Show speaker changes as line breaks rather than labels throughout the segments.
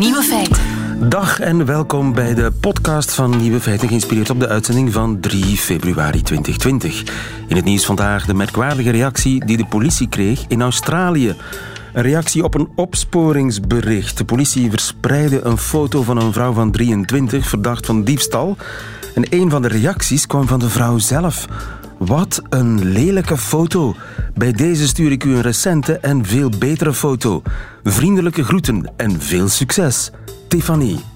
Nieuwe feiten.
Dag en welkom bij de podcast van Nieuwe Feiten, geïnspireerd op de uitzending van 3 februari 2020. In het nieuws vandaag de merkwaardige reactie die de politie kreeg in Australië. Een reactie op een opsporingsbericht. De politie verspreidde een foto van een vrouw van 23, verdacht van diefstal. En een van de reacties kwam van de vrouw zelf. Wat een lelijke foto. Bij deze stuur ik u een recente en veel betere foto. Vriendelijke groeten en veel succes. Tiffany.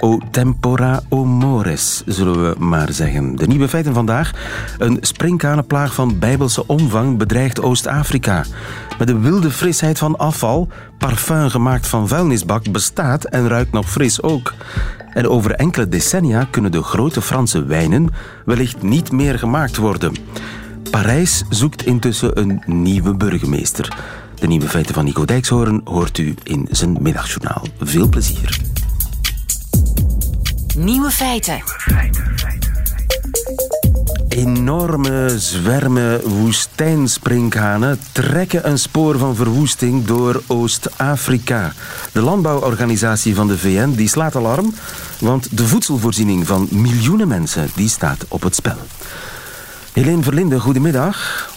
O tempora o mores, zullen we maar zeggen. De nieuwe feiten vandaag. Een springkanenplaag van bijbelse omvang bedreigt Oost-Afrika. Met de wilde frisheid van afval, parfum gemaakt van vuilnisbak bestaat en ruikt nog fris ook. En over enkele decennia kunnen de grote Franse wijnen wellicht niet meer gemaakt worden. Parijs zoekt intussen een nieuwe burgemeester. De nieuwe feiten van Nico Dijkshoorn hoort u in zijn middagjournaal. Veel plezier.
Nieuwe feiten.
Enorme zwermen woestijnsprinkhanen trekken een spoor van verwoesting door Oost-Afrika. De landbouworganisatie van de VN die slaat alarm, want de voedselvoorziening van miljoenen mensen die staat op het spel. Helene Verlinde, goedemiddag.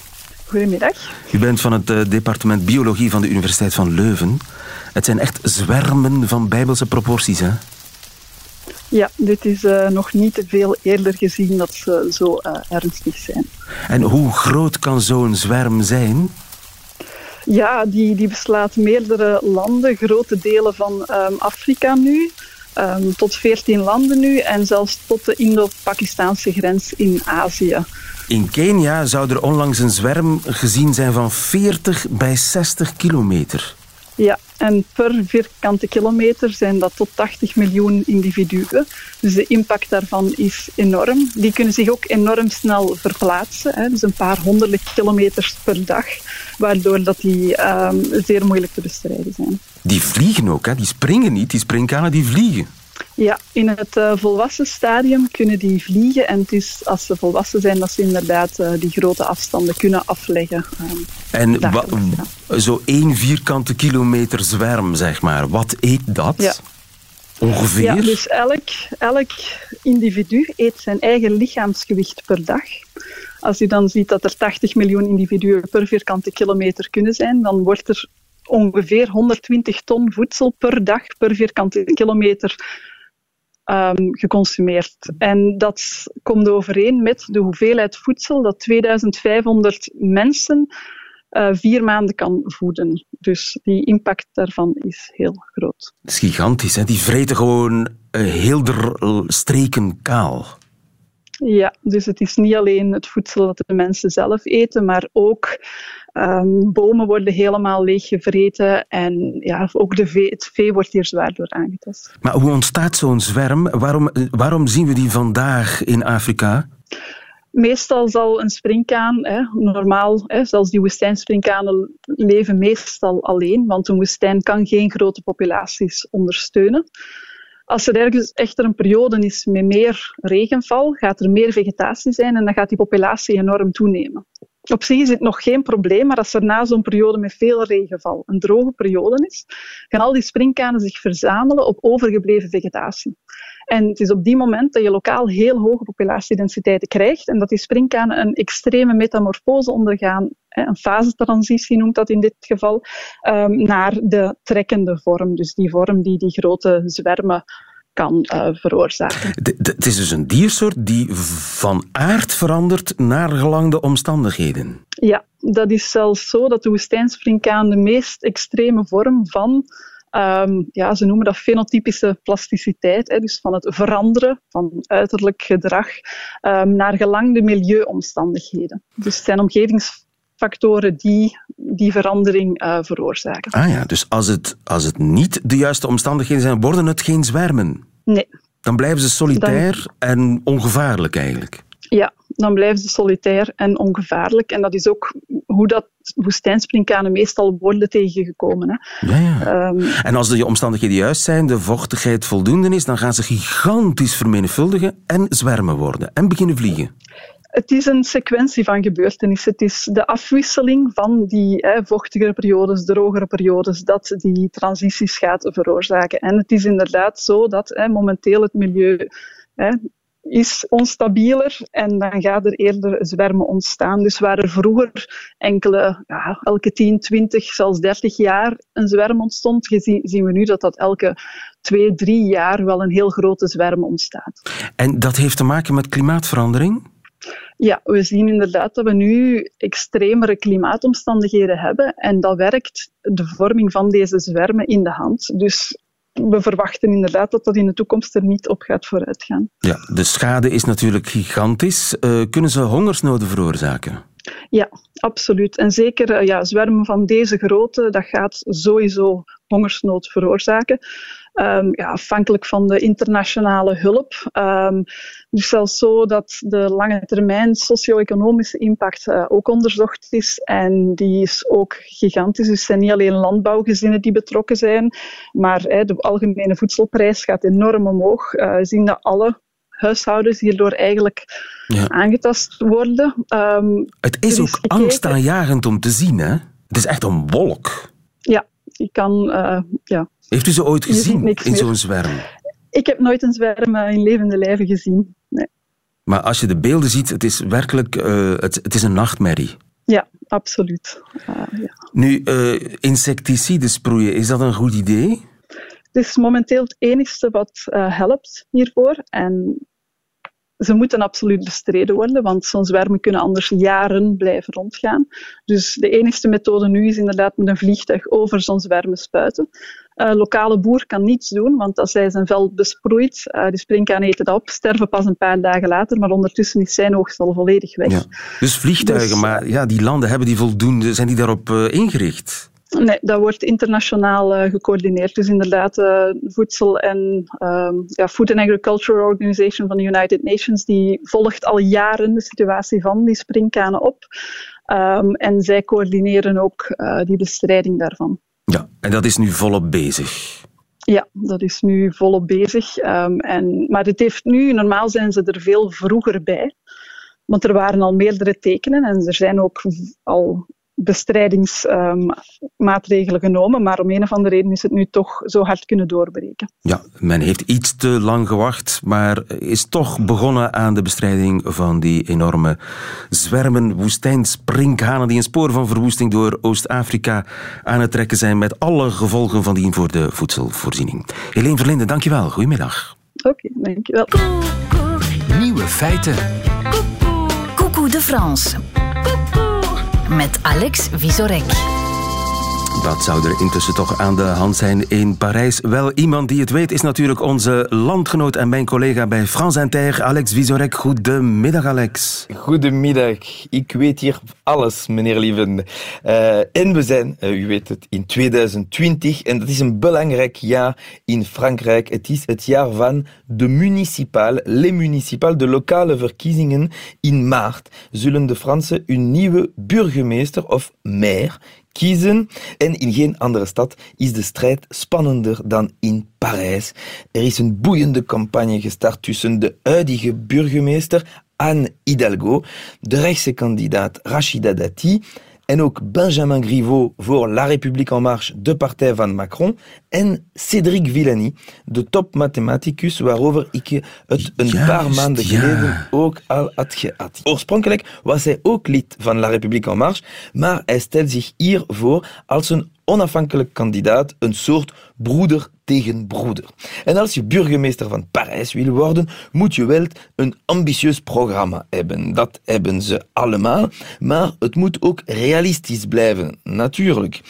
Goedemiddag.
U bent van het eh, departement Biologie van de Universiteit van Leuven. Het zijn echt zwermen van bijbelse proporties, hè?
Ja, dit is uh, nog niet te veel eerder gezien dat ze zo uh, ernstig zijn.
En hoe groot kan zo'n zwerm zijn?
Ja, die, die beslaat meerdere landen, grote delen van um, Afrika nu. Um, tot 14 landen nu en zelfs tot de Indo-Pakistaanse grens in Azië.
In Kenia zou er onlangs een zwerm gezien zijn van 40 bij 60 kilometer.
Ja, en per vierkante kilometer zijn dat tot 80 miljoen individuen. Dus de impact daarvan is enorm. Die kunnen zich ook enorm snel verplaatsen. Hè. Dus een paar honderden kilometers per dag. Waardoor dat die um, zeer moeilijk te bestrijden zijn.
Die vliegen ook, hè? die springen niet. Die springkanen die vliegen.
Ja, in het uh, volwassen stadium kunnen die vliegen. En het is als ze volwassen zijn dat ze inderdaad uh, die grote afstanden kunnen afleggen. Um,
en zo één vierkante kilometer zwerm, zeg maar. Wat eet dat?
Ja.
Ongeveer?
Ja, dus elk, elk individu eet zijn eigen lichaamsgewicht per dag. Als u dan ziet dat er 80 miljoen individuen per vierkante kilometer kunnen zijn, dan wordt er ongeveer 120 ton voedsel per dag per vierkante kilometer um, geconsumeerd. En dat komt overeen met de hoeveelheid voedsel dat 2500 mensen uh, vier maanden kan voeden. Dus die impact daarvan is heel groot.
Dat is gigantisch, hè? Die vreten gewoon uh, heel de streken kaal.
Ja, dus het is niet alleen het voedsel dat de mensen zelf eten, maar ook um, bomen worden helemaal leeggevreten en ja, ook de vee, het vee wordt hier zwaar door aangetast.
Maar hoe ontstaat zo'n zwerm? Waarom, waarom zien we die vandaag in Afrika?
Meestal zal een springkaan, hè, normaal, hè, zelfs die woestijnspringkanen leven meestal alleen, want een woestijn kan geen grote populaties ondersteunen. Als er ergens echter een periode is met meer regenval, gaat er meer vegetatie zijn en dan gaat die populatie enorm toenemen. Op zich is het nog geen probleem, maar als er na zo'n periode met veel regenval een droge periode is, gaan al die springkanen zich verzamelen op overgebleven vegetatie. En het is op die moment dat je lokaal heel hoge populatiedensiteiten krijgt en dat die springkanen een extreme metamorfose ondergaan, een fasetransitie noemt dat in dit geval, naar de trekkende vorm. Dus die vorm die die grote zwermen kan uh, veroorzaken.
Het is dus een diersoort die van aard verandert naar gelang de omstandigheden.
Ja, dat is zelfs zo dat de woestijnspringkaan de meest extreme vorm van Um, ja, ze noemen dat fenotypische plasticiteit, hè, dus van het veranderen van uiterlijk gedrag um, naar gelang de milieuomstandigheden. Dus zijn omgevingsfactoren die die verandering uh, veroorzaken.
Ah ja, dus als het, als het niet de juiste omstandigheden zijn, worden het geen zwermen?
Nee.
Dan blijven ze solitair dan... en ongevaarlijk eigenlijk?
Ja, dan blijven ze solitair en ongevaarlijk. En dat is ook hoe dat woestijnspringkanen meestal worden tegengekomen. Hè.
Ja, ja. Um, en als de omstandigheden juist zijn, de vochtigheid voldoende is, dan gaan ze gigantisch vermenigvuldigen en zwermen worden en beginnen vliegen.
Het is een sequentie van gebeurtenissen. Het is de afwisseling van die hè, vochtigere periodes, drogere periodes, dat die transities gaat veroorzaken. En het is inderdaad zo dat hè, momenteel het milieu hè, is onstabieler en dan gaat er eerder zwermen ontstaan. Dus waar er vroeger enkele, ja, elke 10, 20, zelfs 30 jaar een zwerm ontstond, zien we nu dat dat elke twee, drie jaar wel een heel grote zwerm ontstaat.
En dat heeft te maken met klimaatverandering?
Ja, we zien inderdaad dat we nu extremere klimaatomstandigheden hebben en dat werkt de vorming van deze zwermen in de hand. Dus we verwachten inderdaad dat dat in de toekomst er niet op gaat vooruitgaan.
Ja, de schade is natuurlijk gigantisch. Uh, kunnen ze hongersnoden veroorzaken?
Ja, absoluut. En zeker uh, ja, zwermen van deze grootte, dat gaat sowieso hongersnood veroorzaken. Um, ja, afhankelijk van de internationale hulp. Um, dus zelfs zo dat de lange termijn socio-economische impact uh, ook onderzocht is. En die is ook gigantisch. Dus het zijn niet alleen landbouwgezinnen die betrokken zijn, maar de algemene voedselprijs gaat enorm omhoog. Uh, we zien dat alle huishoudens hierdoor eigenlijk ja. aangetast worden.
Um, het is ook gekeken... angstaanjagend om te zien, hè? Het is echt een wolk.
Ja, je kan... Uh, ja.
Heeft u ze ooit gezien in zo'n zwerm?
Ik heb nooit een zwerm in levende lijven gezien. Nee.
Maar als je de beelden ziet, het is werkelijk uh, het, het is een nachtmerrie.
Ja, absoluut. Uh, ja.
Nu, insecticiden sproeien, is dat een goed idee?
Het is momenteel het enigste wat helpt hiervoor. En ze moeten absoluut bestreden worden, want zo'n zwermen kunnen anders jaren blijven rondgaan. Dus de enigste methode nu is inderdaad met een vliegtuig over zo'n zwermen spuiten. Uh, lokale boer kan niets doen, want als hij zijn veld besproeit, uh, die springkaan eten dat op, sterven pas een paar dagen later, maar ondertussen is zijn oogst al volledig weg. Ja.
Dus vliegtuigen, dus, maar ja, die landen hebben die voldoende, zijn die daarop uh, ingericht?
Nee, dat wordt internationaal gecoördineerd. Dus inderdaad, uh, voedsel en um, ja, Food and Agriculture Organization van de United Nations, die volgt al jaren de situatie van die springkanen op. Um, en zij coördineren ook die bestrijding daarvan.
Ja, en dat is nu volop bezig.
Ja, dat is nu volop bezig. Um, en, maar het heeft nu, normaal zijn ze er veel vroeger bij. Want er waren al meerdere tekenen en er zijn ook al bestrijdingsmaatregelen genomen, maar om een of andere reden is het nu toch zo hard kunnen doorbreken.
Ja, men heeft iets te lang gewacht, maar is toch begonnen aan de bestrijding van die enorme zwermen woestijnsprinkhanen die een spoor van verwoesting door Oost-Afrika aan het trekken zijn met alle gevolgen van die voor de voedselvoorziening. Helene Verlinde, dankjewel. Goedemiddag.
Oké, okay, dankjewel.
Nieuwe feiten. Coucou de France met Alex Visorek.
Wat zou er intussen toch aan de hand zijn in Parijs? Wel, iemand die het weet is natuurlijk onze landgenoot en mijn collega bij France Inter, Alex Visorek. Goedemiddag, Alex.
Goedemiddag. Ik weet hier alles, meneer Lieven. Uh, en we zijn, uh, u weet het, in 2020 en dat is een belangrijk jaar in Frankrijk. Het is het jaar van de municipal, les municipales, de lokale verkiezingen. In maart zullen de Fransen een nieuwe burgemeester of maire En in geen andere stad is de strijd spannender dan in Parijs. Er is een boeiende campagne gestart tussen de huidige burgemeester Anne Hidalgo, de rechtse kandidaat Rachida Dati en ook Benjamin Griveaux voor La République en Marche, de partij van Macron, en Cédric Villani, de topmathematicus waarover ik het een paar maanden geleden ook al had gehad. Oorspronkelijk was hij ook lid van La République en Marche, maar hij stelt zich hier voor als een onafhankelijk kandidaat, een soort broeder En als je burgemeester van Parijs wil worden, moet je wel een ambitieus programma hebben. Dat hebben ze allemaal, maar het moet ook realistisch blijven, natuurlijk.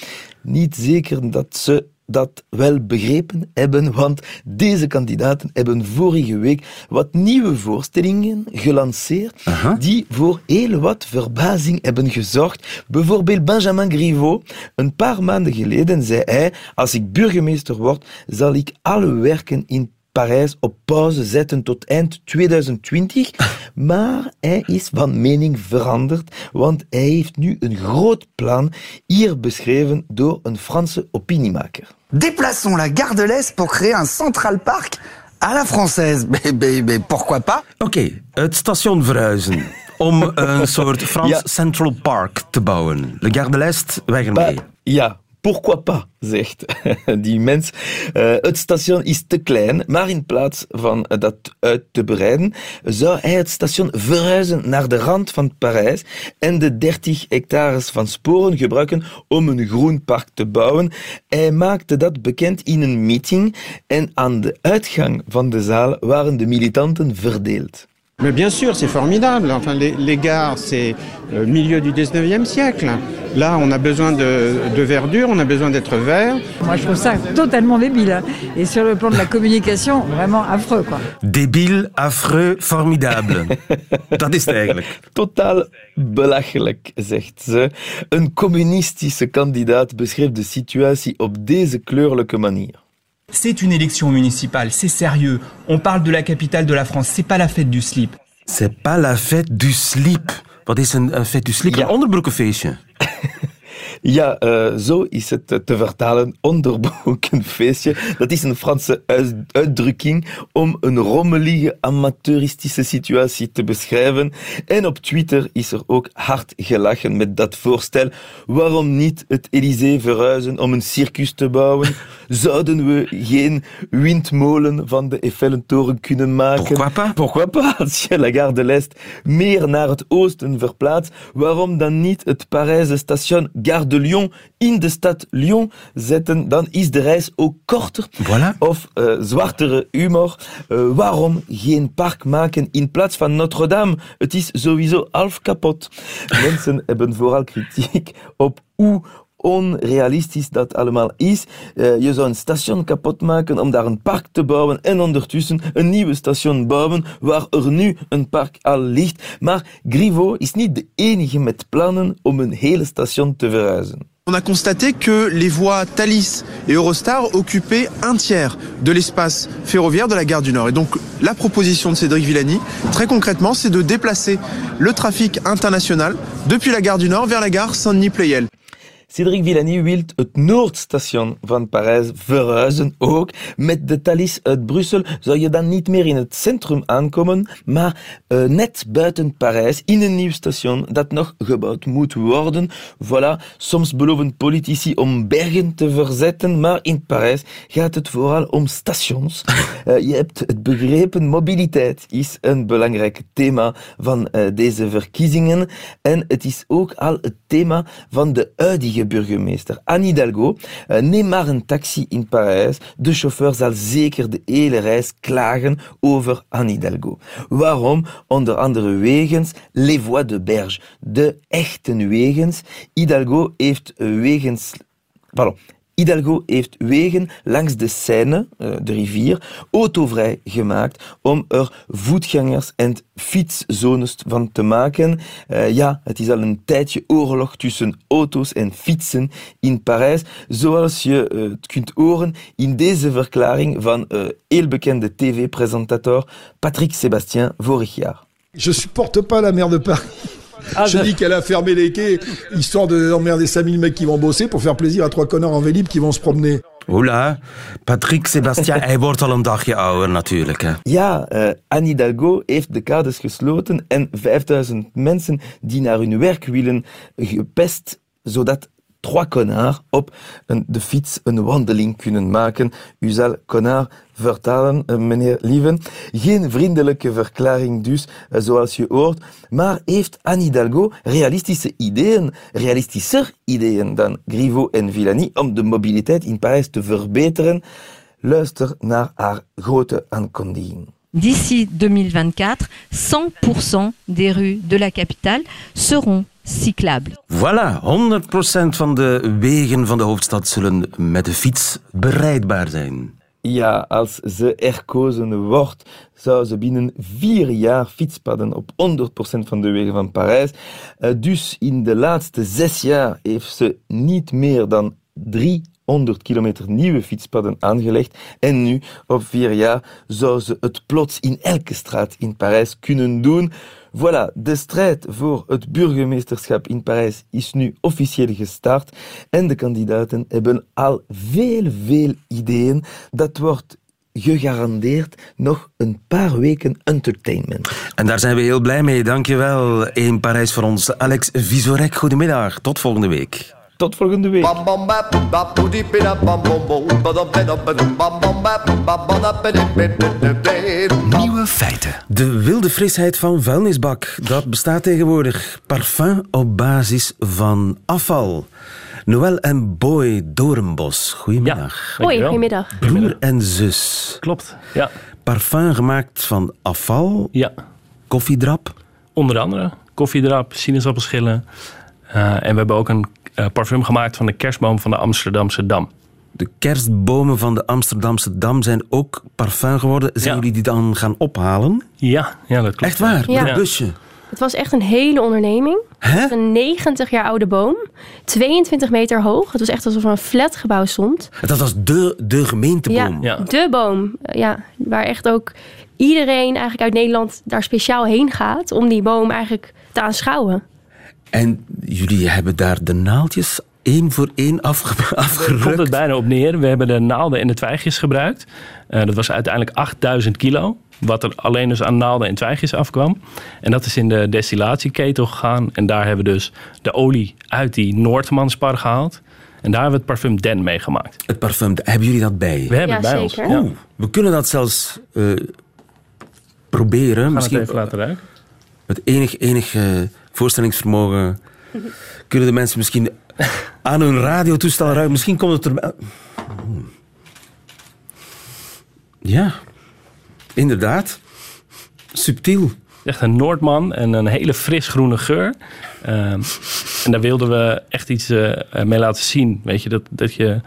Niet zeker dat ze dat wel begrepen hebben, want deze kandidaten hebben vorige week wat nieuwe voorstellingen gelanceerd die voor heel wat verbazing hebben gezorgd. Bijvoorbeeld Benjamin Griveaux. Een paar maanden geleden zei hij, als ik burgemeester word, zal ik alle werken in Parijs op pauze zetten tot eind 2020. Maar hij is van mening veranderd, want hij heeft nu een groot plan, hier beschreven door een Franse opiniemaker.
Déplaçons la gare de l'Est pour créer un central park à la française. Mais, mais, mais pourquoi pas
Oké, okay, het station verhuizen. om een soort Frans Central Park te bouwen. Le Gare de l'Est, weg ermee.
ja, pourquoi pas, zegt die mens. Uh, het station is te klein, maar in plaats van dat uit te breiden, zou hij het station verhuizen naar de rand van Parijs en de 30 hectares van sporen gebruiken om een groen park te bouwen. Hij maakte dat bekend in een meeting en aan de uitgang van de zaal waren de militanten verdeeld.
Mais bien sûr, c'est formidable. Enfin, les, les gares, c'est le milieu du 19e siècle. Là, on a besoin de, de verdure, on a besoin d'être vert.
Moi, je trouve ça totalement débile. Et sur le plan de la communication, vraiment affreux. Quoi.
Débile, affreux, formidable. Dat is het eigenlijk.
Totaal belachelijk, zegt ze. Een communistische kandidaat beschreef de situatie op deze kleurlijke manier.
C'est une élection municipale, c'est sérieux. On parle de la capitale de la France, c'est pas la fête du slip.
C'est pas la fête du slip. Wat is een, een fête du slip? Ja. Een onderbroekenfeestje.
Ja, uh, zo is het te vertalen. Onderbroekenfeestje. Dat is een Franse uitdrukking om een rommelige amateuristische situatie te beschrijven. En op Twitter is er ook hard gelachen met dat voorstel. Waarom niet het Elysée verhuizen om een circus te bouwen? Zouden we geen windmolen van de Eiffeltoren kunnen maken?
Pourquoi pas?
Pourquoi pas? Als je la Gare de l'Est meer naar het oosten verplaatst, waarom dan niet het Parijse station Gare de Lyon in de stad Lyon zetten, dan is de reis ook korter.
Voilà.
Of uh, zwartere humor. Uh, waarom geen park maken in plaats van Notre-Dame? Het is sowieso half kapot. Mensen hebben vooral kritiek op hoe onrealistisch dat allemaal is. Uh, je zou een station kapot maken om daar een park te bouwen en ondertussen een nieuwe station bouwen waar er nu een park al ligt. Maar Griveau is niet de enige met plannen om een hele station te verhuizen.
On a constaté que les voies Thalys et Eurostar occupaient un tiers de l'espace ferroviaire de la gare du Nord. Et donc la proposition de Cédric Villani, très concrètement, c'est de déplacer le trafic international depuis la gare du Nord vers la gare Saint-Denis-Pleyel.
Cédric Villani wil het Noordstation van Parijs verhuizen ook. Met de Thalys uit Brussel zou je dan niet meer in het centrum aankomen, maar uh, net buiten Parijs in een nieuw station dat nog gebouwd moet worden. Voilà, soms beloven politici om bergen te verzetten, maar in Parijs gaat het vooral om stations. Uh, je hebt het begrepen, mobiliteit is een belangrijk thema van uh, deze verkiezingen en het is ook al het thema van de huidige burgemeester Anne Hidalgo. Uh, neem maar een taxi in Parijs. De chauffeur zal zeker de hele reis klagen over Anne Hidalgo. Waarom? Onder andere wegens les voies de berge, de echte wegens. Hidalgo heeft wegens... Pardon, Hidalgo heeft wegen langs de Seine, eh, de rivier, autovrij gemaakt om er voetgangers- en fietszones van te maken. Uh, ja, het is al een tijdje oorlog tussen auto's en fietsen in Parijs, zoals je het kunt horen in deze verklaring van uh, heel bekende tv-presentator Patrick Sébastien vorig.
Je supporte pas la mer de Paris. Ah, je dis qu'elle a fermé les quais, histoire d'emmerder 5000 mecs qui vont bosser pour faire plaisir à trois connards en vélib qui vont se promener.
Oula, Patrick Sebastien, hij wordt al een dagje ouder natuurlijk. Hè.
Ja, uh, Anne Hidalgo heeft de kaders gesloten en 5000 mensen die naar hun werk willen gepest, zodat trois connards op de fiets een wandeling kunnen maken. U zal connard vertalen, uh, meneer Lieven. Geen vriendelijke verklaring dus, uh, zoals je hoort. Maar heeft Anne Hidalgo realistische ideeën, realistischer ideeën dan Griveau en Villani om de mobiliteit in Parijs te verbeteren? Luister naar haar grote aankondiging.
D'ici 2024, 100% des rues de la capitale seront cyclables.
Voilà, 100% van de wegen van de hoofdstad zullen met de fiets bereidbaar zijn.
Ja, als ze herkozen wordt, zou ze binnen vier jaar fietspaden op 100% van de wegen van Parijs. Uh, dus in de laatste zes jaar heeft ze niet meer dan 300 kilometer nieuwe fietspaden aangelegd. En nu, op vier jaar, zou ze het plots in elke straat in Parijs kunnen doen. Voilà, de strijd voor het burgemeesterschap in Parijs is nu officieel gestart en de kandidaten hebben al veel, veel ideeën. Dat wordt gegarandeerd nog een paar weken entertainment.
En daar zijn we heel blij mee. Dankjewel in Parijs voor ons. Alex Visorek, goedemiddag. Tot volgende week.
Tot volgende week.
Nieuwe feiten. De wilde frisheid van vuilnisbak, dat bestaat tegenwoordig. Parfum op basis van afval. Noël en Boy Doornbos, goedemiddag.
Hoi, goedemiddag.
Broer en zus.
Klopt, ja.
Parfum gemaakt van afval.
Ja.
Koffiedrap.
Onder andere koffiedrap, sinaasappelschillen. Uh, en we hebben ook een uh, parfum gemaakt van de kerstboom van de Amsterdamse Dam.
De kerstbomen van de Amsterdamse Dam zijn ook parfum geworden. Zijn jullie die dan gaan ophalen?
Ja, ja dat klopt.
Echt waar?
Ja.
Met een busje?
Het was echt een hele onderneming.
Hè?
Een 90 jaar oude boom. 22 meter hoog. Het was echt alsof er een flatgebouw stond.
Dat was de, de gemeenteboom.
Ja, de boom. Ja, waar echt ook iedereen eigenlijk uit Nederland daar speciaal heen gaat... om die boom eigenlijk te aanschouwen.
En jullie hebben daar de naaldjes één voor één afge afgerukt?
komt het bijna op neer. We hebben de naalden en de twijgjes gebruikt. Uh, dat was uiteindelijk 8000 kilo. Wat er alleen dus aan naalden en twijgjes afkwam. En dat is in de destillatieketel gegaan. En daar hebben we dus de olie uit die Noordmanspar gehaald. En daar hebben we het parfum Den mee gemaakt.
Het parfum, hebben jullie dat bij?
We hebben
Ja,
het bij
zeker.
ons. Ja.
Oeh, we kunnen dat zelfs uh, proberen.
Gaan
Misschien
het even laten ruiken.
met enig, enig uh, voorstellingsvermogen kunnen de mensen misschien aan hun radiotoestel ruiken. Misschien komt het er... Ja, inderdaad. Subtiel.
Echt een Noordman en een hele fris groene geur. Um, en daar wilden we echt iets uh, mee laten zien. Weet je, dat, dat je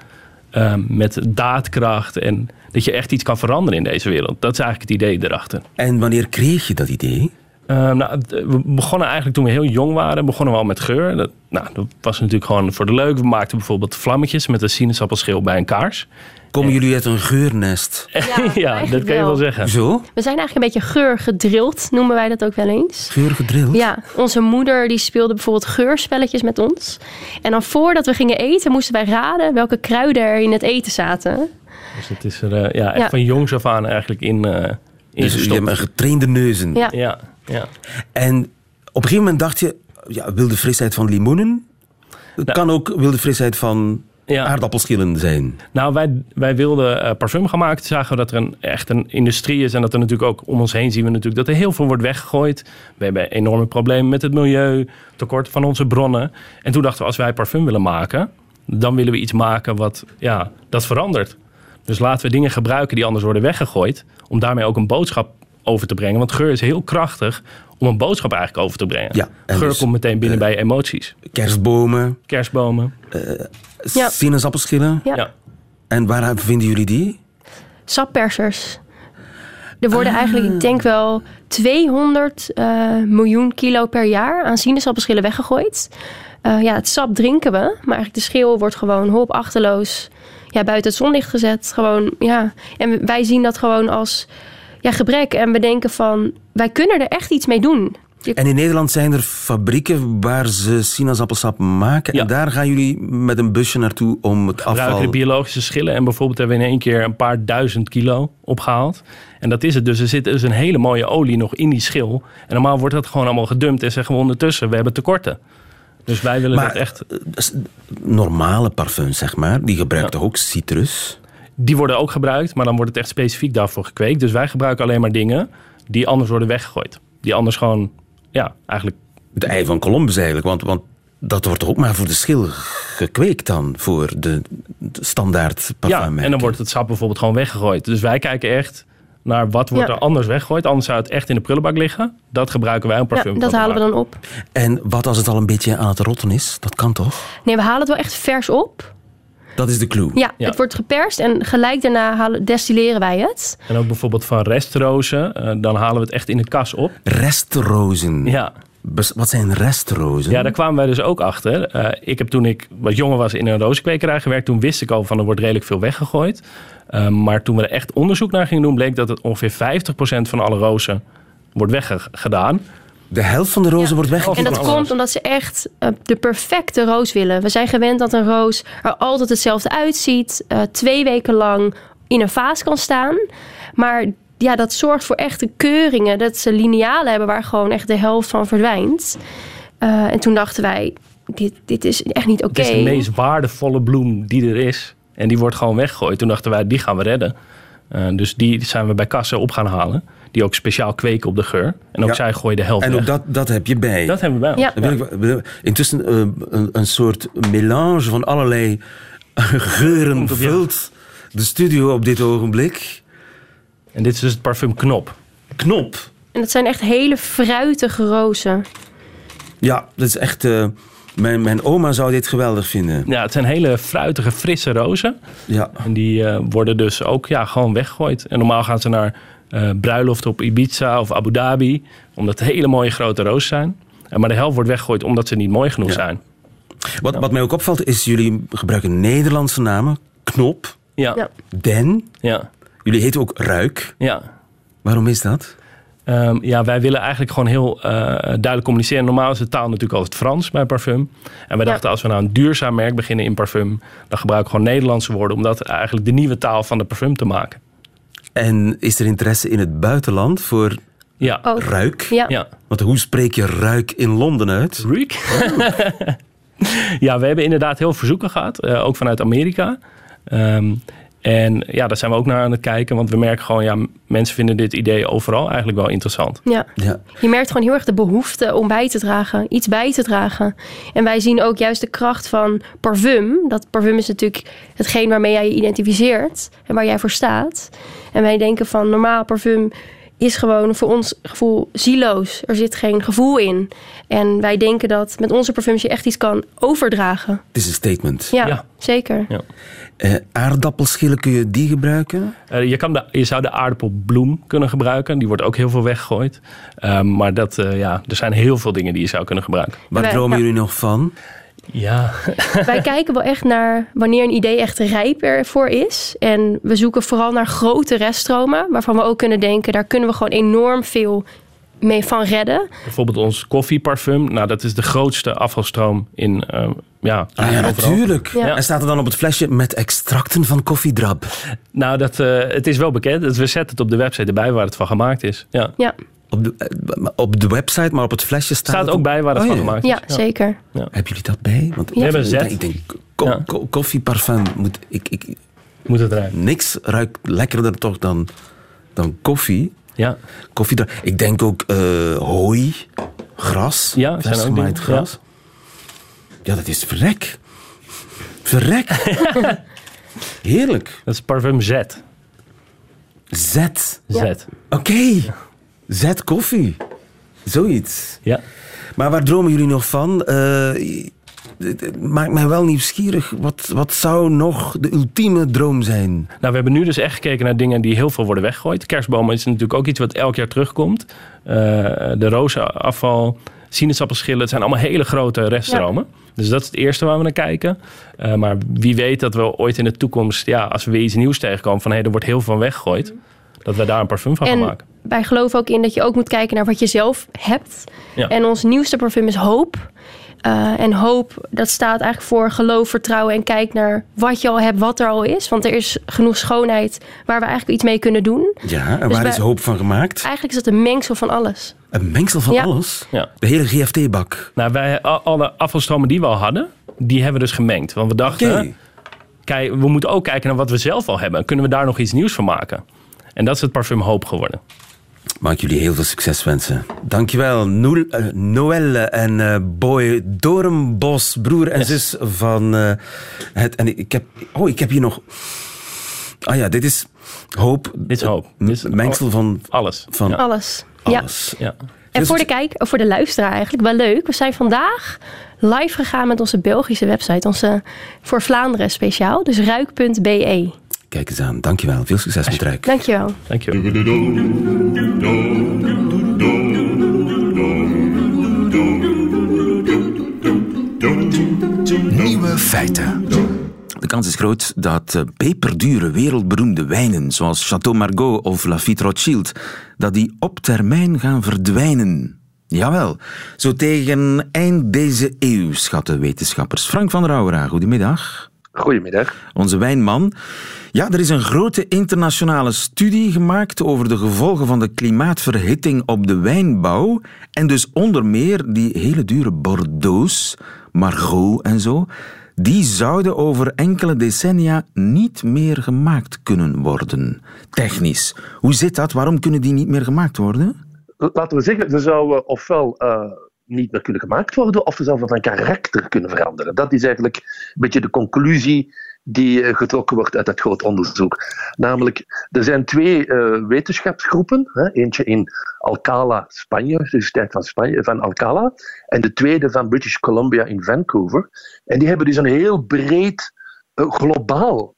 um, met daadkracht en dat je echt iets kan veranderen in deze wereld. Dat is eigenlijk het idee erachter.
En wanneer kreeg je dat idee?
Uh, nou, we begonnen eigenlijk toen we heel jong waren, begonnen we al met geur. Dat, nou, dat was natuurlijk gewoon voor de leuk. We maakten bijvoorbeeld vlammetjes met een sinaasappelschil bij een kaars.
Komen jullie uit een geurnest?
Ja,
ja dat kan je wel zeggen.
Zo?
We zijn eigenlijk een beetje geurgedrild, noemen wij dat ook wel eens.
Geurgedrild?
Ja, onze moeder die speelde bijvoorbeeld geurspelletjes met ons. En dan voordat we gingen eten, moesten wij raden welke kruiden er in het eten zaten.
Dus het is er uh, ja, echt
Ja.
van jongs af aan eigenlijk in, uh, in
Dus je hebt een getrainde neuzen.
Ja.
Ja, ja.
En op een gegeven moment dacht je, ja, wilde frisheid van limoenen? Het kan ook wilde frisheid van
Ja.
aardappelschillen zijn.
Nou, wij, wij wilden uh, parfum gaan maken. Zagen we dat er een, echt een industrie is. En dat er natuurlijk ook om ons heen zien we natuurlijk dat er heel veel wordt weggegooid. We hebben enorme problemen met het milieu, tekort van onze bronnen. En toen dachten we, als wij parfum willen maken, dan willen we iets maken wat ja, dat verandert. Dus laten we dingen gebruiken die anders worden weggegooid. Om daarmee ook een boodschap over te brengen. Want geur is heel krachtig om een boodschap eigenlijk over te brengen.
Ja, en
geur
dus,
komt meteen binnen bij emoties.
Kerstbomen,
Kerstbomen.
Ja.
sinaasappelschillen.
Ja.
Ja.
En waar vinden jullie die?
Sappersers. Er worden
Ah.
eigenlijk, ik denk wel, 200 eh, miljoen kilo per jaar aan sinaasappelschillen weggegooid. Eh, ja, het sap drinken we, maar eigenlijk de schil wordt gewoon hop achterloos ja, buiten het zonlicht gezet. Gewoon, ja. En wij zien dat gewoon als ja, gebrek en we denken van, wij kunnen er echt iets mee doen. Je-
En in Nederland zijn er fabrieken waar ze sinaasappelsap maken.
Ja.
En daar gaan jullie met een busje naartoe om het
gebruiken
afval...
de biologische schillen. En bijvoorbeeld hebben we in één keer een paar duizend kilo opgehaald. En dat is het dus. Er zit dus een hele mooie olie nog in die schil. En normaal wordt dat gewoon allemaal gedumpt. En zeggen we ondertussen, we hebben tekorten. Dus wij willen
Maar
dat echt...
eh, normale parfums, zeg maar, die gebruiken toch ook citrus?
Die worden ook gebruikt, maar dan wordt het echt specifiek daarvoor gekweekt. Dus wij gebruiken alleen maar dingen die anders worden weggegooid. Die anders gewoon, ja, eigenlijk...
Het ei van Columbus eigenlijk, want, want dat wordt toch ook maar voor de schil gekweekt dan, voor de, de standaard
Ja,
parfummerken.
en dan wordt het sap bijvoorbeeld gewoon weggegooid. Dus wij kijken echt naar wat wordt
Ja.
er anders weggegooid. Anders zou het echt in de prullenbak liggen. Dat gebruiken wij een
Ja,
parfum.
dat
van te
halen we dan op.
En wat als het al een beetje aan het rotten is? Dat kan toch?
Nee, we halen het wel echt vers op.
Dat is de clue.
Ja,
Ja.
het wordt geperst en gelijk daarna halen, destilleren wij het.
En ook bijvoorbeeld van restrozen. eh, dan halen we het echt in de kas op.
Restrozen.
Ja.
Bes- Wat zijn restrozen?
Ja, daar kwamen wij dus ook achter. Eh, ik heb toen ik wat jonger was in een rozenkwekerij gewerkt. Toen wist ik al van er wordt redelijk veel weggegooid. Eh, maar toen we er echt onderzoek naar gingen doen... bleek dat het ongeveer 50% van alle rozen wordt weggedaan.
De helft van de rozen wordt weggegooid.
En dat komt omdat ze echt eh, de perfecte roos willen. We zijn gewend dat een roos er altijd hetzelfde uitziet. eh, twee weken lang in een vaas kan staan. Maar ja, dat zorgt voor echte keuringen. Dat ze linealen hebben waar gewoon echt de helft van verdwijnt. Uh, en toen dachten wij, dit, dit is echt niet oké.
Het is de meest waardevolle bloem die er is. En die wordt gewoon weggegooid. Toen dachten wij, die gaan we redden. Uh, dus die zijn we bij kassen op gaan halen. Die ook speciaal kweken op de geur. En ook ja. zij gooien de helft
En
weg.
ook dat, dat heb je bij.
Dat hebben we bij.
Ja.
ja. Intussen uh, een, een, soort melange van allerlei geuren vult de studio op dit ogenblik.
En dit is dus het parfum Knop.
Knop?
En dat zijn echt hele fruitige rozen.
Ja, dat is echt... Uh, mijn, mijn oma zou dit geweldig vinden.
Ja, het zijn hele fruitige, frisse rozen.
Ja.
En die uh, worden dus ook ja, gewoon weggegooid. En normaal gaan ze naar uh, bruiloften op Ibiza of Abu Dhabi. Omdat het hele mooie grote rozen zijn. En maar de helft wordt weggegooid omdat ze niet mooi genoeg ja. zijn.
Wat, wat mij ook opvalt is, jullie gebruiken Nederlandse namen. Knop.
Ja.
Den.
Ja.
Jullie heten ook Ruik.
Ja.
Waarom is dat?
Um, ja, wij willen eigenlijk gewoon heel uh, duidelijk communiceren. Normaal is de taal natuurlijk altijd Frans bij parfum. En wij dachten, als we nou een duurzaam merk beginnen in parfum... dan gebruiken we gewoon Nederlandse woorden... om dat eigenlijk de nieuwe taal van de parfum te maken.
En is er interesse in het buitenland voor
ja.
Oh.
ruik?
Ja.
ja.
Want hoe spreek je ruik in Londen uit?
Ruik? ja, we hebben inderdaad heel veel verzoeken gehad. Uh, ook vanuit Amerika. Um, en ja, daar zijn we ook naar aan het kijken. Want we merken gewoon, ja, mensen vinden dit idee overal eigenlijk wel interessant.
Ja.
ja.
Je merkt gewoon heel erg de behoefte om bij te dragen. Iets bij te dragen. En wij zien ook juist de kracht van parfum. Dat parfum is natuurlijk hetgeen waarmee jij je identificeert. En waar jij voor staat. En wij denken van normaal parfum is gewoon voor ons gevoel zieloos. Er zit geen gevoel in. En wij denken dat met onze parfums je echt iets kan overdragen.
Het is een statement.
Ja, ja. zeker.
Ja.
Uh, aardappelschillen, kun je die gebruiken?
Uh, je, kan de, je zou de aardappelbloem kunnen gebruiken. Die wordt ook heel veel weggegooid. Uh, maar dat, ja, er zijn heel veel dingen die je zou kunnen gebruiken.
Waar dromen
ja.
jullie nog van?
Ja.
Wij kijken wel echt naar wanneer een idee echt rijp ervoor is. En we zoeken vooral naar grote reststromen. Waarvan we ook kunnen denken, daar kunnen we gewoon enorm veel mee van redden.
Bijvoorbeeld ons koffieparfum. Nou, dat is de grootste afvalstroom in... Uh, ja,
ah, ja natuurlijk.
Ja.
En staat er dan op het flesje met extracten van koffiedrap?
Nou, dat, uh, het is wel bekend. We zetten het op de website erbij waar het van gemaakt is. Ja.
ja.
Op de, uh, op de website, maar op het flesje staat...
staat ook bij waar het
oh,
van
ja.
gemaakt
ja,
is.
Zeker.
Ja, zeker. Hebben jullie dat bij?
Want we hebben zet.
Ik denk, ko ko koffieparfum moet... Ik, ik,
moet het ruiken.
Niks ruikt lekkerder toch dan, dan koffie.
Ja.
Koffie. Ik denk ook uh, hooi, gras,
ja, zijn ook dingen.
gras. Ja. ja, dat is verrek. Verrek. Heerlijk.
Dat is parfum Z.
Z.
Z.
Ja. Oké. Okay. Z koffie. Zoiets.
Ja.
Maar waar dromen jullie nog van? Uh, het maakt mij wel nieuwsgierig. Wat, wat zou nog de ultieme droom zijn?
Nou, we hebben nu dus echt gekeken naar dingen die heel veel worden weggegooid. Kerstbomen is natuurlijk ook iets wat elk jaar terugkomt. Uh, de rozenafval, sinaasappelschillen. Het zijn allemaal hele grote reststromen. Ja. Dus dat is het eerste waar we naar kijken. Uh, maar wie weet dat we ooit in de toekomst... Ja, als we weer iets nieuws tegenkomen van... hé, hey, er wordt heel veel weggegooid. Dat we daar een parfum van
en
gaan maken.
wij geloven ook in dat je ook moet kijken naar wat je zelf hebt.
Ja.
En ons nieuwste parfum is Hoop. Uh, en hoop, dat staat eigenlijk voor geloof, vertrouwen en kijk naar wat je al hebt, wat er al is. Want er is genoeg schoonheid waar we eigenlijk iets mee kunnen doen.
Ja, en dus waar is hoop van gemaakt?
Eigenlijk is het een mengsel van alles.
Een mengsel van
ja.
alles?
Ja.
De hele GFT-bak?
Nou, wij, alle afvalstromen die we al hadden, die hebben we dus gemengd. Want we dachten,
okay.
kijk, we moeten ook kijken naar wat we zelf al hebben. Kunnen we daar nog iets nieuws van maken? En dat is het parfum Hoop geworden.
Mag ik jullie heel veel succes wensen. Dankjewel, Noel, uh, Noëlle en uh, Boy Dorenbos, broer en yes. zus van uh, het. En ik heb, oh, ik heb hier nog. Ah ja, dit is hoop.
Dit is hoop.
Dit is mengsel van
alles.
Van
ja. alles.
alles.
Ja.
En voor de kijk, of voor de luisteraar eigenlijk wel leuk. We zijn vandaag live gegaan met onze Belgische website, onze voor Vlaanderen speciaal, dus ruik.be.
Kijk eens aan. Dankjewel. Veel succes met Ruik.
Dankjewel.
Dankjewel.
Nieuwe feiten. De kans is groot dat peperdure, wereldberoemde wijnen zoals Chateau Margaux of Lafite Rothschild, dat die op termijn gaan verdwijnen. Jawel, zo tegen eind deze eeuw schatten wetenschappers. Frank van der Auwera, goedemiddag.
Goedemiddag.
Onze wijnman. Ja, er is een grote internationale studie gemaakt over de gevolgen van de klimaatverhitting op de wijnbouw. En dus onder meer die hele dure Bordeaux's, Margaux en zo. Die zouden over enkele decennia niet meer gemaakt kunnen worden. Technisch. Hoe zit dat? Waarom kunnen die niet meer gemaakt worden?
Laten we zeggen, ze zouden ofwel uh, niet meer kunnen gemaakt worden, of ze zouden van karakter kunnen veranderen. Dat is eigenlijk een beetje de conclusie die eh, getrokken wordt uit dat groot onderzoek. Namelijk, er zijn twee uh, wetenschapsgroepen. Hè, eentje in Alcala, Spanje, de Universiteit van, Spanje, van Alcala, en de tweede van British Columbia in Vancouver. En die hebben dus een heel breed uh, globaal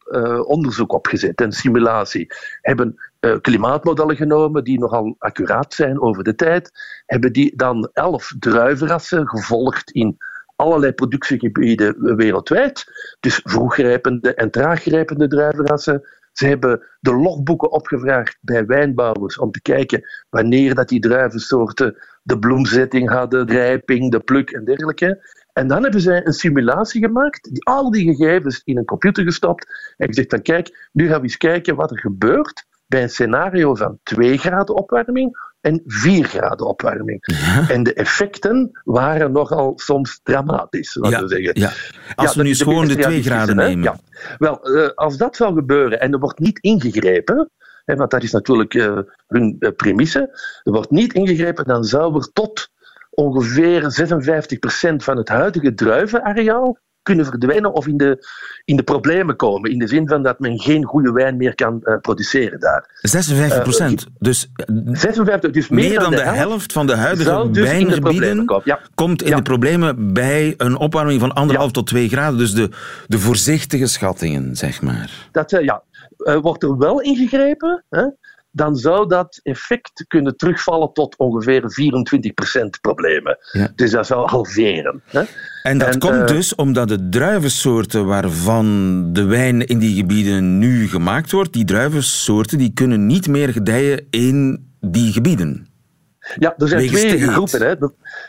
onderzoek opgezet, een simulatie. Hebben klimaatmodellen genomen die nogal accuraat zijn over de tijd. Hebben die dan elf druivenrassen gevolgd in allerlei productiegebieden wereldwijd. Dus vroeggrijpende en traaggrijpende druivenrassen. Ze hebben de logboeken opgevraagd bij wijnbouwers om te kijken wanneer dat die druivensoorten de bloemzetting hadden, de rijping, de pluk en dergelijke. En dan hebben zij een simulatie gemaakt, die al die gegevens in een computer gestopt en gezegd van kijk, nu gaan we eens kijken wat er gebeurt bij een scenario van 2 graden opwarming en 4 graden opwarming. En de effecten waren nogal soms dramatisch, laten we zeggen.
Ja. Als we nu gewoon de 2 graden nemen.
Wel, uh, als dat zou gebeuren en er wordt niet ingegrepen, hè, want dat is natuurlijk uh, hun uh, premisse, er wordt niet ingegrepen, dan zou er tot ongeveer 56% van het huidige druivenareaal kunnen verdwijnen of in de, in de problemen komen. In de zin van dat men geen goede wijn meer kan uh, produceren daar.
56 procent. Uh, dus,
56, dus
meer, meer dan, dan, de, helft, helft van de huidige dus wijngebieden
ja.
komt in
ja.
de problemen bij een opwarming van anderhalf ja. tot 2 graden. Dus de, de voorzichtige schattingen, zeg maar.
Dat, ja. wordt er wel ingegrepen, hè? Dan zou dat effect kunnen terugvallen tot ongeveer 24% problemen.
Ja.
Dus dat zou halveren. Hè?
En dat en, komt uh, dus omdat de druivensoorten waarvan de wijn in die gebieden nu gemaakt wordt, die druivensoorten die kunnen niet meer gedijen in die gebieden.
Ja, er zijn
Wegens
twee groepen. Hè.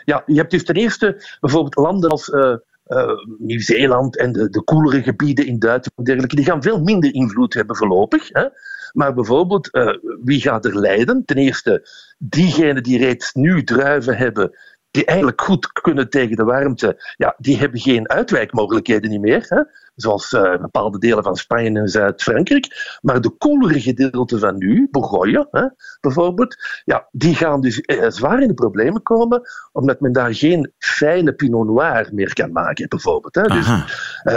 Ja, je hebt dus ten eerste bijvoorbeeld landen als uh, uh, Nieuw-Zeeland en de, de koelere gebieden in Duitsland en dergelijke, die gaan veel minder invloed hebben voorlopig. Hè. Maar bijvoorbeeld, uh, wie gaat er lijden? Ten eerste, diegenen die reeds nu druiven hebben, die eigenlijk goed kunnen tegen de warmte, ja, die hebben geen uitwijkmogelijkheden meer. Hè? Zoals uh, bepaalde delen van Spanje en Zuid-Frankrijk. Maar de koelere gedeelten van nu, Bourgogne hè, bijvoorbeeld, ja, die gaan dus uh, zwaar in de problemen komen, omdat men daar geen fijne Pinot Noir meer kan maken, bijvoorbeeld. Hè? Dus, uh,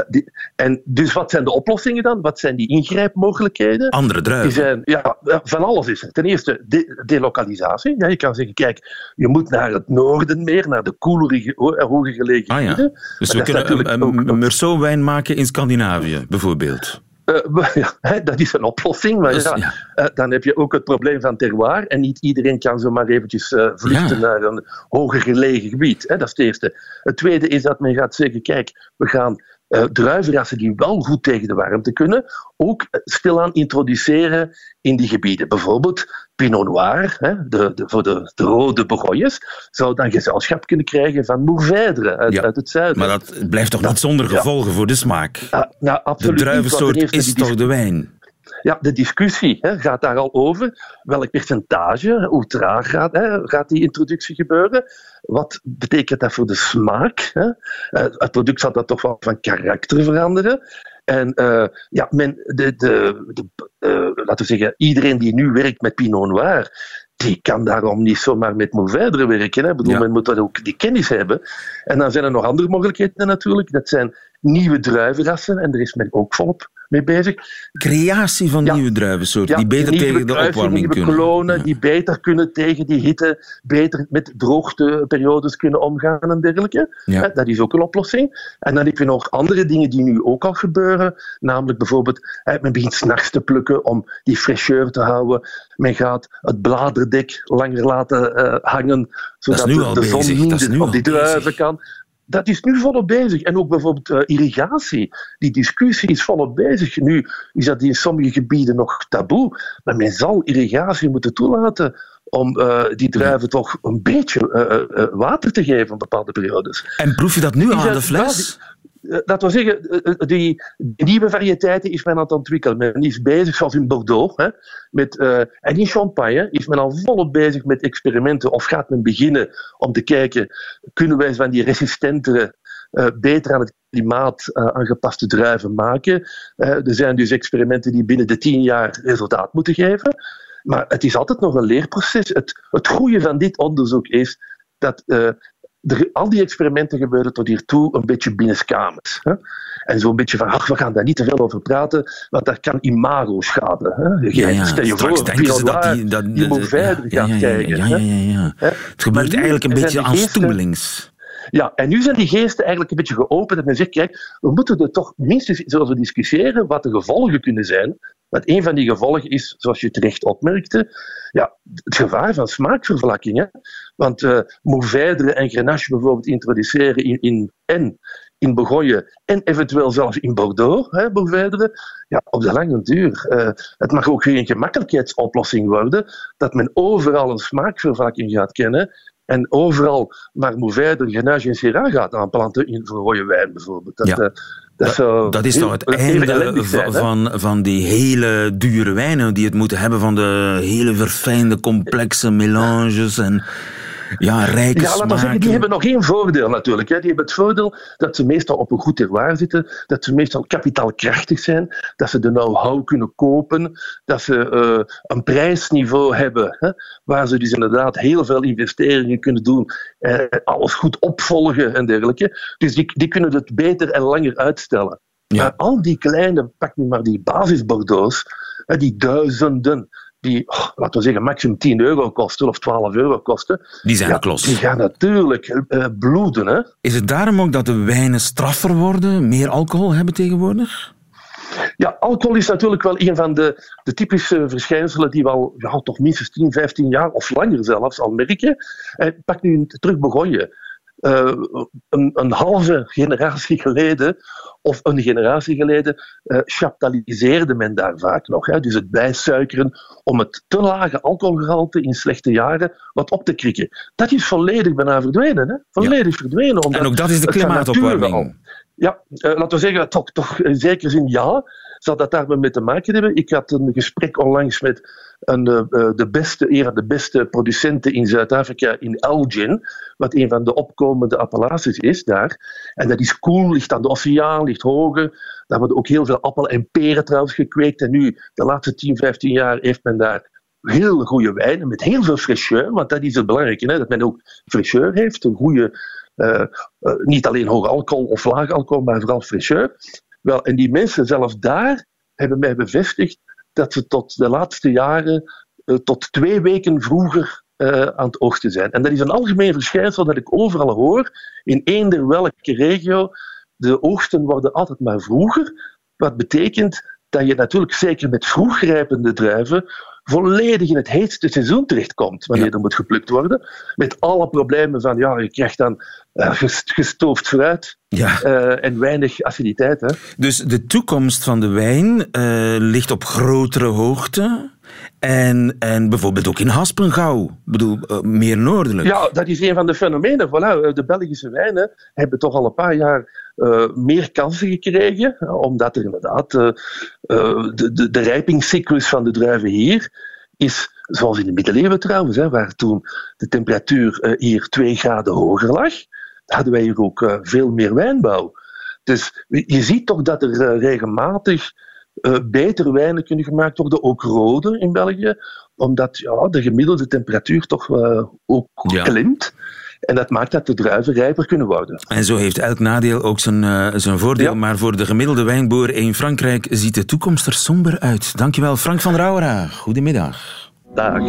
die, en dus wat zijn de oplossingen dan? Wat zijn die ingrijpmogelijkheden?
Andere druiven.
Die zijn, ja, van alles is er. Ten eerste de, delocalisatie. Ja, je kan zeggen, kijk, je moet naar het noorden meer, naar de koelere, hoger gelegen
ah. Ja. Dus we kunnen een, een, een Meursault-wijn maken in Scandinavië, bijvoorbeeld.
Uh, ja, dat is een oplossing, maar dus, ja, ja. Uh, dan heb je ook het probleem van terroir. En niet iedereen kan zomaar eventjes uh, vluchten ja. naar een hoger gelegen gebied. Hè, dat is het eerste. Het tweede is dat men gaat zeggen, kijk, we gaan druivenrassen die wel goed tegen de warmte kunnen, ook stilaan introduceren in die gebieden. Bijvoorbeeld Pinot Noir, hè, de, de, voor de, de rode Bourgognes, zou dan gezelschap kunnen krijgen van Mourvèdre uit,
ja,
uit het zuiden.
Maar dat blijft toch niet zonder gevolgen ja. voor de smaak?
Uh, nou, absoluut
de druivensoort is toch de wijn?
Ja, de discussie hè, gaat daar al over. Welk percentage, hoe traag gaat, hè, gaat die introductie gebeuren? Wat betekent dat voor de smaak? Hè? Uh, het product zal dat toch wel van karakter veranderen. En uh, ja, men, de, de, de uh, laten we zeggen, iedereen die nu werkt met Pinot Noir, die kan daarom niet zomaar met Mourvèdre werken. Hè. Ik bedoel, ja. men moet dat ook die kennis hebben. En dan zijn er nog andere mogelijkheden natuurlijk. Dat zijn nieuwe druivenrassen en daar is men ook volop mee bezig.
Creatie van ja. nieuwe druivensoorten ja, die beter tegen de opwarming
nieuwe
kunnen.
klonen ja. die beter kunnen tegen die hitte, beter met droogteperiodes kunnen omgaan en dergelijke.
Ja.
Dat is ook een oplossing. En dan heb je nog andere dingen die nu ook al gebeuren. Namelijk bijvoorbeeld, men begint s'nachts te plukken om die fraîcheur te houden. Men gaat het bladerdek langer laten uh, hangen, zodat de, de zon niet op die druiven bezig. kan dat is nu volop bezig. En ook bijvoorbeeld uh, irrigatie. Die discussie is volop bezig. Nu is dat in sommige gebieden nog taboe. Maar men zal irrigatie moeten toelaten om uh, die druiven toch een beetje uh, water te geven in bepaalde periodes.
En proef je dat nu aan de fles?
Dat wil zeggen, uh, die, die, nieuwe variëteiten is men aan het ontwikkelen. Men is bezig, zoals in Bordeaux, hè, met, en in Champagne is men al volop bezig met experimenten. Of gaat men beginnen om te kijken, kunnen wij van die resistentere beter aan het klimaat aangepaste druiven maken. Er zijn dus experimenten die binnen de tien jaar resultaat moeten geven. Maar het is altijd nog een leerproces. Het, het goede van dit onderzoek is dat er, al die experimenten gebeuren tot hiertoe een beetje binnenskamers. Hè? En zo'n beetje van, ach, we gaan daar niet te veel over praten, want dat kan imago schaden. Hè?
Ja, ja.
Stel je
Straks
voor,
denken ze dat die... Dat,
die moet verder
ja,
gaan kijken.
ja, ja, ja, ja.
hè?
Het gebeurt
nu
eigenlijk een beetje
de
aan
geesten-
stoemelings.
Ja, en nu zijn die geesten eigenlijk een beetje geopend en men zegt, kijk, we moeten er toch minstens eens over discussiëren wat de gevolgen kunnen zijn. Want een van die gevolgen is, zoals je terecht opmerkte, ja, het gevaar van smaakvervlakking. Hè? Want Mourvèdre en Grenache bijvoorbeeld introduceren in, in, en in Bourgogne en eventueel zelfs in Bordeaux, hè, Mourvèdre, ja, op de lange duur. eh, het mag ook geen gemakkelijkheidsoplossing worden dat men overal een smaakvervlakking gaat kennen en overal maar Mourvèdre, Grenache en Syrah gaat aanplanten in voor rode wijn bijvoorbeeld. Dat,
Ja.
eh, dat,
Dat is toch het einde
zijn,
van, van die hele dure wijnen die het moeten hebben van de hele verfijnde, complexe melanges en ja, rijke
Ja, zeggen, die hebben nog één voordeel natuurlijk. Hè. Die hebben het voordeel dat ze meestal op een goed terroir zitten, dat ze meestal kapitaalkrachtig zijn, dat ze de know-how kunnen kopen, dat ze eh, een prijsniveau hebben hè, waar ze dus inderdaad heel veel investeringen kunnen doen, eh, alles goed opvolgen en dergelijke. Dus die, die kunnen het beter en langer uitstellen. Maar al die kleine, pak nu maar die basis-Bordeaux's, hè, die duizenden, die, oh, laten we zeggen, maximum 10 euro kosten of 12 euro kosten.
Die zijn
ja. Die gaan natuurlijk eh, bloeden. Hè?
Is het daarom ook dat de wijnen straffer worden, meer alcohol hebben tegenwoordig?
Ja, alcohol is natuurlijk wel een van de, de typische verschijnselen die we al ja, toch minstens 10, 15 jaar of langer zelfs al merken. Eh, pak nu terug Begonje. Eh, een, een halve generatie geleden, of een generatie geleden, chaptaliseerde men daar vaak nog. Hè? Dus het bijsuikeren om het te lage alcoholgehalte in slechte jaren wat op te krikken. Dat is volledig bijna verdwenen. Hè? Volledig verdwenen. omdat
En ook dat is de klimaatopwarming.
ja, eh, laten we zeggen, toch, toch in zekere zin ja. Zal dat daar mee te maken hebben? Ik had een gesprek onlangs met een, eh, eh, de beste, een van de beste producenten in Zuid-Afrika, in Elgin, wat een van de opkomende appellaties is daar. En dat is cool, ligt aan de oceaan, ligt hoger. Daar worden ook heel veel appel en peren trouwens gekweekt. En nu, de laatste 10, 15 jaar, heeft men daar heel goede wijnen met heel veel fraîcheur, want dat is het belangrijke, hè, dat men ook fraîcheur heeft, een goede, eh, niet alleen hoog alcohol of laag alcohol, maar vooral fraîcheur. Wel, en die mensen zelfs daar hebben mij bevestigd dat ze tot de laatste jaren eh, tot twee weken vroeger eh, aan het oogsten zijn. En dat is een algemeen verschijnsel dat ik overal hoor, in eender welke regio. De oogsten worden altijd maar vroeger, wat betekent dat je natuurlijk zeker met vroegrijpende druiven volledig in het heetste seizoen terechtkomt wanneer er moet geplukt worden. Met alle problemen van, ja, je krijgt dan eh, ges- gestoofd fruit
Ja.
eh, en weinig aciditeit. Hè.
Dus de toekomst van de wijn eh, ligt op grotere hoogte. En, en bijvoorbeeld ook in Haspengouw. Bedoel, eh, meer noordelijk.
Ja, dat is een van de fenomenen. Voilà, de Belgische wijnen hebben toch al een paar jaar eh, meer kansen gekregen, eh, omdat er inderdaad eh, eh, de, de, de rijpingscyclus van de druiven hier is, zoals in de middeleeuwen trouwens, hè, waar toen de temperatuur eh, hier twee graden hoger lag, hadden wij hier ook eh, veel meer wijnbouw. Dus je ziet toch dat er eh, regelmatig eh, betere wijnen kunnen gemaakt worden, ook rode in België, omdat ja, de gemiddelde temperatuur toch eh, ook
Ja.
klimt. En dat maakt dat de druiven rijper kunnen worden.
En zo heeft elk nadeel ook zijn, eh, zijn voordeel. Maar voor de gemiddelde wijnboer in Frankrijk ziet de toekomst er somber uit. Dankjewel, Frank van Rauwera. Goedemiddag.
Dag.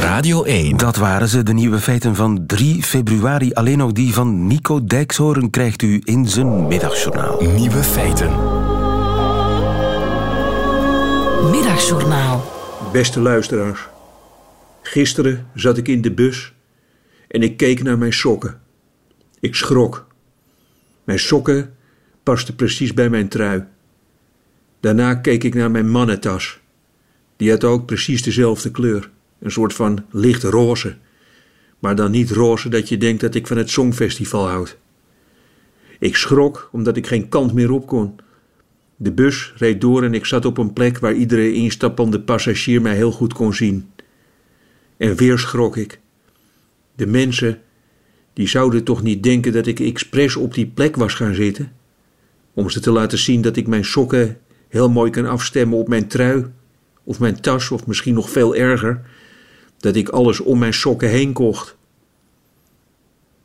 Radio 1. Dat waren ze, de nieuwe feiten van 3 februari. Alleen nog die van Nico Dijkshoorn krijgt u in zijn middagjournaal.
Nieuwe feiten. Middagjournaal.
Beste luisteraars, gisteren zat ik in de bus en ik keek naar mijn sokken. Ik schrok. Mijn sokken pasten precies bij mijn trui. Daarna keek ik naar mijn mannentas. Die had ook precies dezelfde kleur, een soort van licht roze. Maar dan niet roze dat je denkt dat ik van het Songfestival houd. Ik schrok omdat ik geen kant meer op kon. De bus reed door en ik zat op een plek waar iedere instappende passagier mij heel goed kon zien. En weer schrok ik. De mensen, die zouden toch niet denken dat ik expres op die plek was gaan zitten? Om ze te laten zien dat ik mijn sokken heel mooi kan afstemmen op mijn trui, of mijn tas, of misschien nog veel erger, dat ik alles om mijn sokken heen kocht.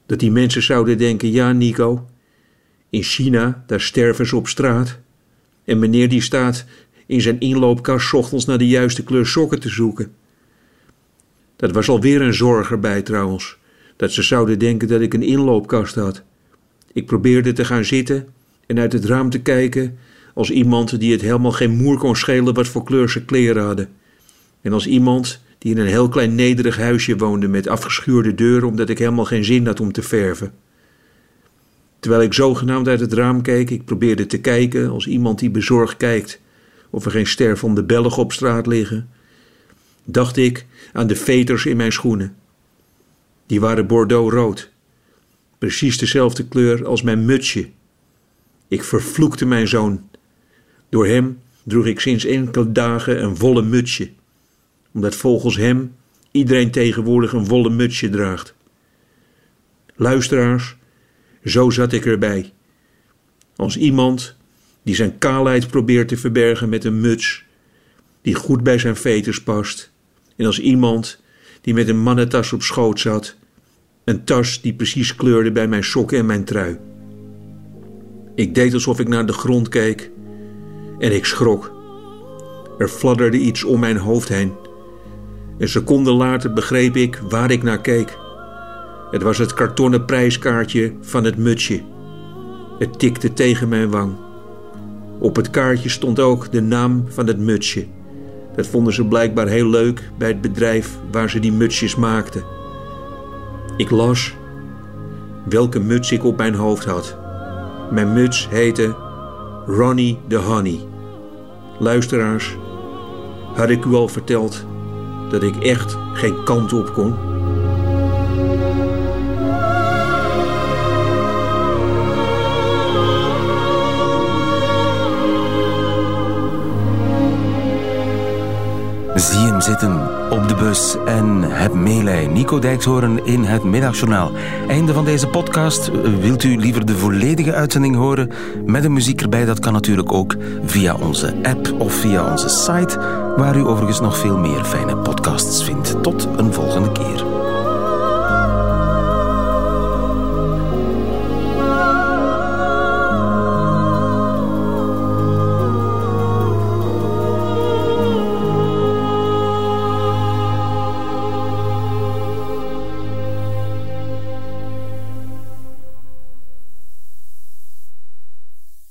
Dat die mensen zouden denken: ja, Nico, in China, daar sterven ze op straat. En meneer die staat in zijn inloopkast ochtends naar de juiste kleur sokken te zoeken. Dat was alweer een zorg erbij trouwens, dat ze zouden denken dat ik een inloopkast had. Ik probeerde te gaan zitten en uit het raam te kijken als iemand die het helemaal geen moer kon schelen wat voor kleur ze kleren hadden. En als iemand die in een heel klein nederig huisje woonde met afgeschuurde deuren omdat ik helemaal geen zin had om te verven. Terwijl ik zogenaamd uit het raam keek, ik probeerde te kijken als iemand die bezorgd kijkt of er geen stervende Belg op straat liggen, dacht ik aan de veters in mijn schoenen. Die waren bordeaux-rood, precies dezelfde kleur als mijn mutsje. Ik vervloekte mijn zoon. Door hem droeg ik sinds enkele dagen een wollen mutsje, omdat volgens hem iedereen tegenwoordig een wollen mutsje draagt. Luisteraars, zo zat ik erbij. Als iemand die zijn kaalheid probeert te verbergen met een muts die goed bij zijn veters past. En als iemand die met een mannentas op schoot zat, een tas die precies kleurde bij mijn sokken en mijn trui. Ik deed alsof ik naar de grond keek en ik schrok. Er fladderde iets om mijn hoofd heen. Een seconde later begreep ik waar ik naar keek. Het was het kartonnen prijskaartje van het mutsje. Het tikte tegen mijn wang. Op het kaartje stond ook de naam van het mutsje. Dat vonden ze blijkbaar heel leuk bij het bedrijf waar ze die mutsjes maakten. Ik las welke muts ik op mijn hoofd had. Mijn muts heette Ronnie the Honey. Luisteraars, had ik u al verteld dat ik echt geen kant op kon?
Zitten op de bus en heb meelij. Nico Dijkshoorn in het Middagjournaal. Einde van deze podcast. Wilt u liever de volledige uitzending horen met de muziek erbij? Dat kan natuurlijk ook via onze app of via onze site, waar u overigens nog veel meer fijne podcasts vindt. Tot een volgende keer.